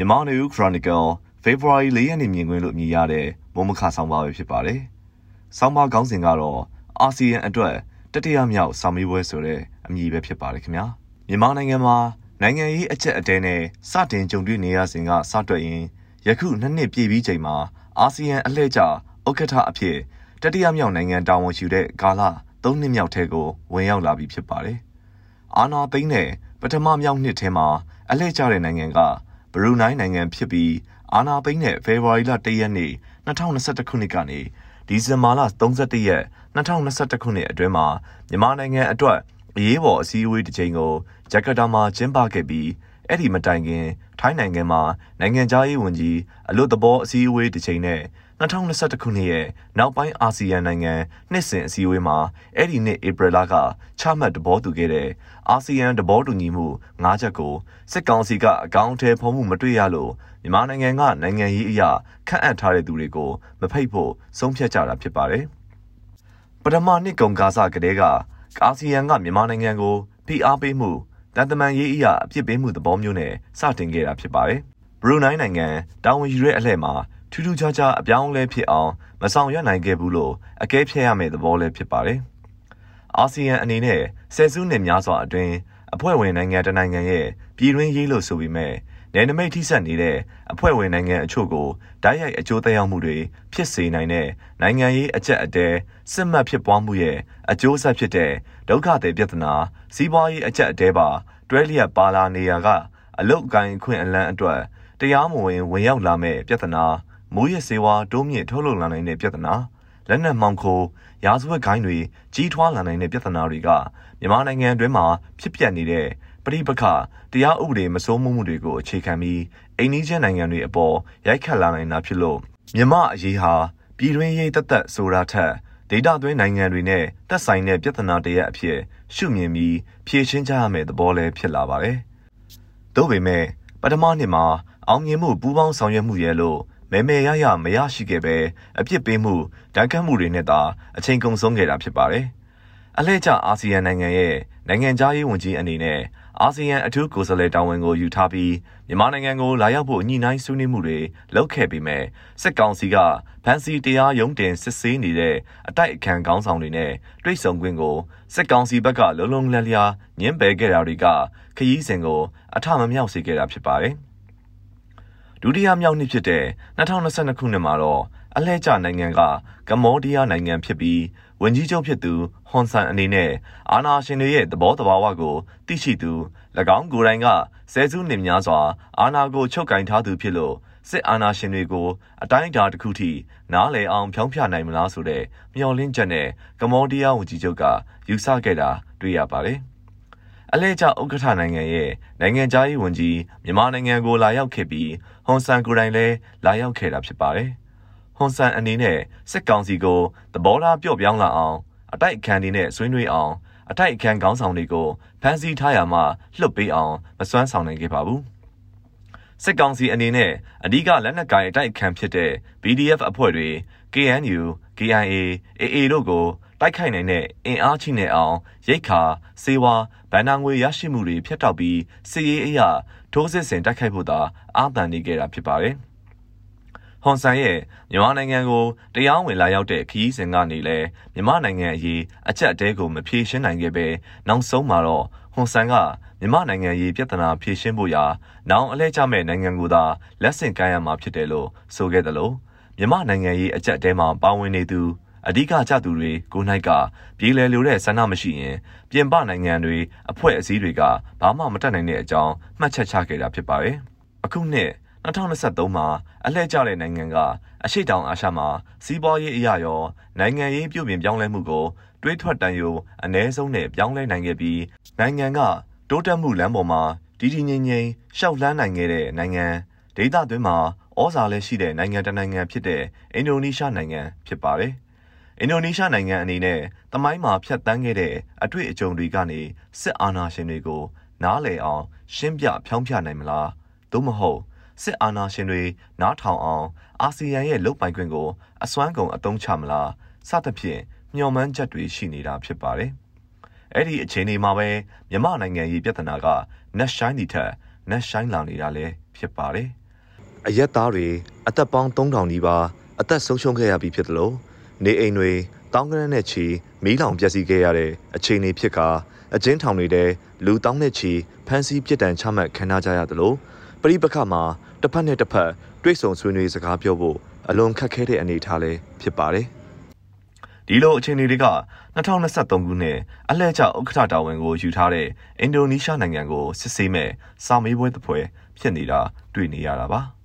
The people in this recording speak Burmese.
မြန်မာနေဦး Chronicle February 4ရက်နေ့မြင်ကွင်းလို့မြည်ရတဲ့မုံမခဆောင်းပါပဲဖြစ်ပါတယ်။ဆောင်းပါခေါင်းစဉ်ကတော့အာဆီယံအတွက်တတိယမြောက်စာမေးပွဲဆိုတဲ့အမည်ပဲဖြစ်ပါတယ်ခင်ဗျာ။မြန်မာနိုင်ငံမှာနိုင်ငံရေးအချက်အတဲနဲ့စတင်ကြုံတွေ့နေရစဉ်ကစတွက်ရင်ယခုနှစ်နှစ်ပြည့်ပြီးချိန်မှာအာဆီယံအလှည့်ကျဥက္ကဋ္ဌအဖြစ်တတိယမြောက်နိုင်ငံတာဝန်ယူတဲ့ကာလ၃နှစ်မြောက်ထဲကိုဝင်ရောက်လာပြီဖြစ်ပါတယ်။အာနာသိန်းနဲ့ပထမမြောက်နှစ်ထဲမှာအလှည့်ကျတဲ့နိုင်ငံက ဘရူနိုင်းနိုင်ငံဖြစ်ပြီးအာနာသိန်းနဲ့ဖေဖော်ဝါရီလ၁ရက်နေ့2021ခုနှစ်ကနေဒီဇင်ဘာလ31ရက်2021ခုနှစ်အတွင်းမှာမြန်မာနိုင်ငံအတွက်အရေးပေါ်အစည်းအဝေးတစ်ချိန်ကိုဂျကာတာမှာကျင်းပခဲ့ပြီး အဲ့ဒီမတိုင်ခင်ထိုင်းနိုင်ငံမှာနိုင်ငံသားရေးဝန်ကြီးအလို့သဘောအစည်းအဝေးတစ်ချိန်နဲ့2021ခုနှစ်ရဲ့နောက်ပိုင်းအာဆီယံနိုင်ငံနှစ်စဉ်အစည်းအဝေးမှာအဲ့ဒီနှစ်ဧပြီလကချမှတ်သဘောတူခဲ့တဲ့အာဆီယံသဘောတူညီမှု၅ချက်ကိုစစ်ကောင်စီကအကောင့်ထဲဖုံးမှုမတွေ့ရလို့မြန်မာနိုင်ငံကနိုင်ငံရေးအရာခန့်အပ်ထားတဲ့သူတွေကိုမဖိတ်ဖို့ဆုံးဖြတ်ကြတာဖြစ်ပါတယ်။ပထမနှစ်ကုန်ကားစားကလေးကအာဆီယံကမြန်မာနိုင်ငံကိုဖိအားပေးမှု တန်တမန်ရေးအရာအပြစ်ပေးမှုသဘောမျိုးနဲ့စတင်ခဲ့တာဖြစ်ပါတယ်။ဘရူနိုင်းနိုင်ငံတာဝန်ယူတဲ့အလှည့်မှာထူးထူးခြားခြားအပြောင်းအလဲဖြစ်အောင်မဆောင်ရွက်နိုင်ခဲ့ဘူးလို့အကဲဖြတ်ရမယ့်သဘောလည်းဖြစ်ပါတယ်။အာဆီယံအနေနဲ့ဆယ်စုနှစ်များစွာအတွင်းအဖွဲ့ဝင်နိုင်ငံတနိုင်ငံရဲ့ပြည်တွင်းရေးလို့ဆိုပေမဲ့ နယ်နိမိတ်ထိစပ်နေတဲ့အဖွဲ့ဝင်နိုင်ငံအချို့ကိုဓာတ်ရိုက်အကျိုးသက်ရောက်မှုတွေဖြစ်စေနိုင်တဲ့နိုင်ငံရေးအကျက်အတဲစစ်မှတ်ဖြစ်ပွားမှုရဲ့အကျိုးဆက်ဖြစ်တဲ့ဒုက္ခတွေပြဿနာစီးပွားရေးအကျက်အတဲပါတွဲလျက်ပါလာနေရကအလုတ်အကိုင်းခွင့်အလန်းအတွက်တရားမဝင်ဝင်ရောက်လာမဲ့ပြဿနာမိုးရစေဝါတိုးမြင့်ထုတ်လုပ်လာနိုင်တဲ့ပြဿနာလက်နက်မှောင်ခိုရာဇဝတ်ဂိုင်းတွေကြီးထွားလာနိုင်တဲ့ပြဿနာတွေကမြန်မာနိုင်ငံအတွင်းမှာဖြစ်ပျက်နေတဲ့ ပဋိပက္ခတရားဥပဒေမစိုးမိုးမှုတွေကိုအခြေခံပြီးအိန္ဒိယနိုင်ငံတွေအပေါ်ရိုက်ခတ်လာနိုင်တာဖြစ်လို့မြမအရေးဟာပြည်တွင်းရေးတသက်ဆိုတာထက်ဒေတာသွင်းနိုင်ငံတွေနဲ့တက်ဆိုင်တဲ့ပြဿနာတရက်အဖြစ်ရှုမြင်ပြီးဖြေရှင်းကြရမယ့်သဘောလည်းဖြစ်လာပါတယ်။သို့ပေမဲ့ပထမနှစ်မှာအောင်မြင်မှုပူးပေါင်းဆောင်ရွက်မှုရဲ့လို့မဲမဲရရမရရှိခဲ့ပဲအပြစ်ပေးမှုတန်ခတ်မှုတွေနဲ့သာအချိန်ကုန်ဆုံးခဲ့တာဖြစ်ပါတယ်။ အလှည့်ကျအာဆီယံနိုင်ငံရဲ့နိုင်ငံသားရေးဝန်ကြီးအနေနဲ့အာဆီယံအထူးကိုယ်စားလှယ်တာဝန်ကိုယူထားပြီးမြန်မာနိုင်ငံကိုလာရောက်ဖို့ညှိနှိုင်းဆွေးနွေးမှုတွေလုပ်ခဲ့ပေမဲ့စစ်ကောင်စီကဖန်စီတရားရုံးတင်စစ်ဆေးနေတဲ့အတိုက်အခံခေါင်းဆောင်တွေနဲ့တွေ့ဆုံခွင့်ကိုစစ်ကောင်စီဘက်ကလုံလုံလည်လည်ညှင်းပယ်ခဲ့တာတွေကခရီးစဉ်ကိုအထမမြောက်စေခဲ့တာဖြစ်ပါတယ်။ ဒုတိယမြောက်နှစ်ဖြစ်တဲ့2022ခုနှစ်မှာတော့အလှည့်ကျနိုင်ငံကကမ္ဘောဒီးယားနိုင်ငံဖြစ်ပြီးဝန်ကြီးချုပ်ဖြစ်သူဟွန်ဆန်အနေနဲ့အာဏာရှင်တွေရဲ့သဘောတဘာဝကိုသိရှိသူ၎င်းကိုယ်တိုင်ကဆယ်စုနှစ်များစွာအာဏာကိုချုပ်ကင်ထားသူဖြစ်လို့စစ်အာဏာရှင်တွေကိုအတိုင်းအတာတစ်ခုထိနားလည်အောင်ဖြောင်းပြနိုင်မလားဆိုတဲ့မျှော်လင့်ချက်နဲ့ကမ္ဘောဒီးယားဝန်ကြီးချုပ်ကယူဆခဲ့တာတွေ့ရပါတယ်။ အလဲကျဥက္ကဋ္ဌနိုင်ငံရဲ့နိုင်ငံသားရေးဝန်ကြီးမြန်မာနိုင်ငံကိုလာရောက်ခဲ့ပြီးဟွန်ဆန်ကိုယ်တိုင်လည်းလာရောက်ခဲ့တာဖြစ်ပါတယ်။ဟွန်ဆန်အနေနဲ့စစ်ကောင်စီကိုသဘောထားပြော့ပြောင်းလာအောင်အတိုက်အခံတွေနဲ့ဆွေးနွေးအောင်အတိုက်အခံခေါင်းဆောင်တွေကိုဖမ်းဆီးထားရမှလွတ်ပေးအောင်မစွမ်းဆောင်နိုင်ခဲ့ပါဘူး။စစ်ကောင်စီအနေနဲ့အဓိကလက်နက်ကိုင်အတိုက်အခံဖြစ်တဲ့ BDF အဖွဲ့တွေ KNU, KIA, AA တို့ကို တိုက်ခိုက်နိုင်တဲ့အင်အားချိနဲ့အောင်ရိတ်ခါစေဝါဗန်နာငွေရရှိမှုတွေဖျက်တောက်ပြီးစစ်ရေးအရာထိုးစစ်ဆင်တိုက်ခိုက်ဖို့သာအာသန်နေခဲ့တာဖြစ်ပါတယ်။ဟွန်ဆန်ရဲ့မြန်မာနိုင်ငံကိုတရားဝင်လာရောက်တဲ့ခရီးစဉ်ကနေလဲမြန်မာနိုင်ငံအရေးအချက်အတဲကိုမဖြေရှင်းနိုင်ခဲ့ပဲနောက်ဆုံးမှာတော့ဟွန်ဆန်ကမြန်မာနိုင်ငံရေးပြဿနာဖြေရှင်းဖို့ရာနောင်အလဲကျမဲ့နိုင်ငံကိုသာလက်ဆင့်ကမ်းရမှာဖြစ်တယ်လို့ဆိုခဲ့တယ်လို့မြန်မာနိုင်ငံရေးအကြက်တဲမှာပါဝင်နေသူ အဓိကကျသူတွေကိုနိုင်ကပြည်လည်လိုတဲ့ဆန္ဒမရှိရင်ပြင်ပနိုင်ငံတွေအဖွဲ့အစည်းတွေကဘာမှမတတ်နိုင်တဲ့အကြောင်းမှတ်ချက်ချခဲ့တာဖြစ်ပါတယ်။အခုနှစ်2023မှာအလှည့်ကျတဲ့နိုင်ငံကအရှိတောင်အာရှမှာစီးပွားရေးအရာရောနိုင်ငံရေးပြုပြင်ပြောင်းလဲမှုကိုတွေးထွက်တန်ယူအ ਨੇ ဆုံးနဲ့ပြောင်းလဲနိုင်ခဲ့ပြီးနိုင်ငံကတိုးတက်မှုလမ်းပေါ်မှာတည်တည်ငြိမ်ငြိမ်ရှောက်လှမ်းနိုင်ခဲ့တဲ့နိုင်ငံဒေသတွင်းမှာဩဇာလည်းရှိတဲ့နိုင်ငံတစ်နိုင်ငံဖြစ်တဲ့အင်ဒိုနီးရှားနိုင်ငံဖြစ်ပါတယ်။ အင်ဒိုနီးရှားနိုင်ငံအနေနဲ့တမိုင်းမှာဖြတ်တန်းခဲ့တဲ့အတွေ့အကြုံတွေကနေစစ်အာဏာရှင်တွေကို နားလည်အောင် ရှင်းပြဖြောင်းပြနိုင်မလား။သို့မဟုတ်စစ်အာဏာရှင်တွေနားထောင်အောင်အာဆီယံရဲ့လုပ်ပိုင်ခွင့်ကိုအစွမ်းကုန်အသုံးချမလားစသဖြင့်မျှော်မှန်းချက်တွေရှိနေတာဖြစ်ပါတယ်။အဲ့ဒီအခြေအနေမှာပဲမြမနိုင်ငံရေးပြဿနာကနက်ရှိုင်းဒီထက်နက်ရှိုင်းလာနေတာလည်းဖြစ်ပါတယ်။အရက်သားတွေအသက်ပေါင်း3000နီးပါးအသက်ဆုံးရှုံးခဲ့ရပြီးဖြစ်တယ်လို့ နေအိမ်တွေတောင်းကရနဲ့ချီမီးလောင်ပျက်စီးခဲ့ရတဲ့အခြေအနေဖြစ်ကအကျဉ်းထောင်တွေထဲလူတောင်းနဲ့ချီဖမ်းဆီးပြစ်ဒဏ်ချမှတ်ခံရကြရတယ်လို့ပရိပခမှာတစ်ဖက်နဲ့တစ်ဖက်တွေ့ဆုံဆွေးနွေးစကားပြောဖို့အလွန်ခက်ခဲတဲ့အနေအထားလေးဖြစ်ပါတယ်ဒီလိုအခြေအနေတွေက2023ခုနှစ်အလှည့်ကျဥက္ကဋ္ဌတာဝန်ကိုယူထားတဲ့အင်ဒိုနီးရှားနိုင်ငံကိုစစ်ဆေးမဲ့စာမေးပွဲတစ်ပွဲဖြစ်နေတာတွေ့နေရတာပါ။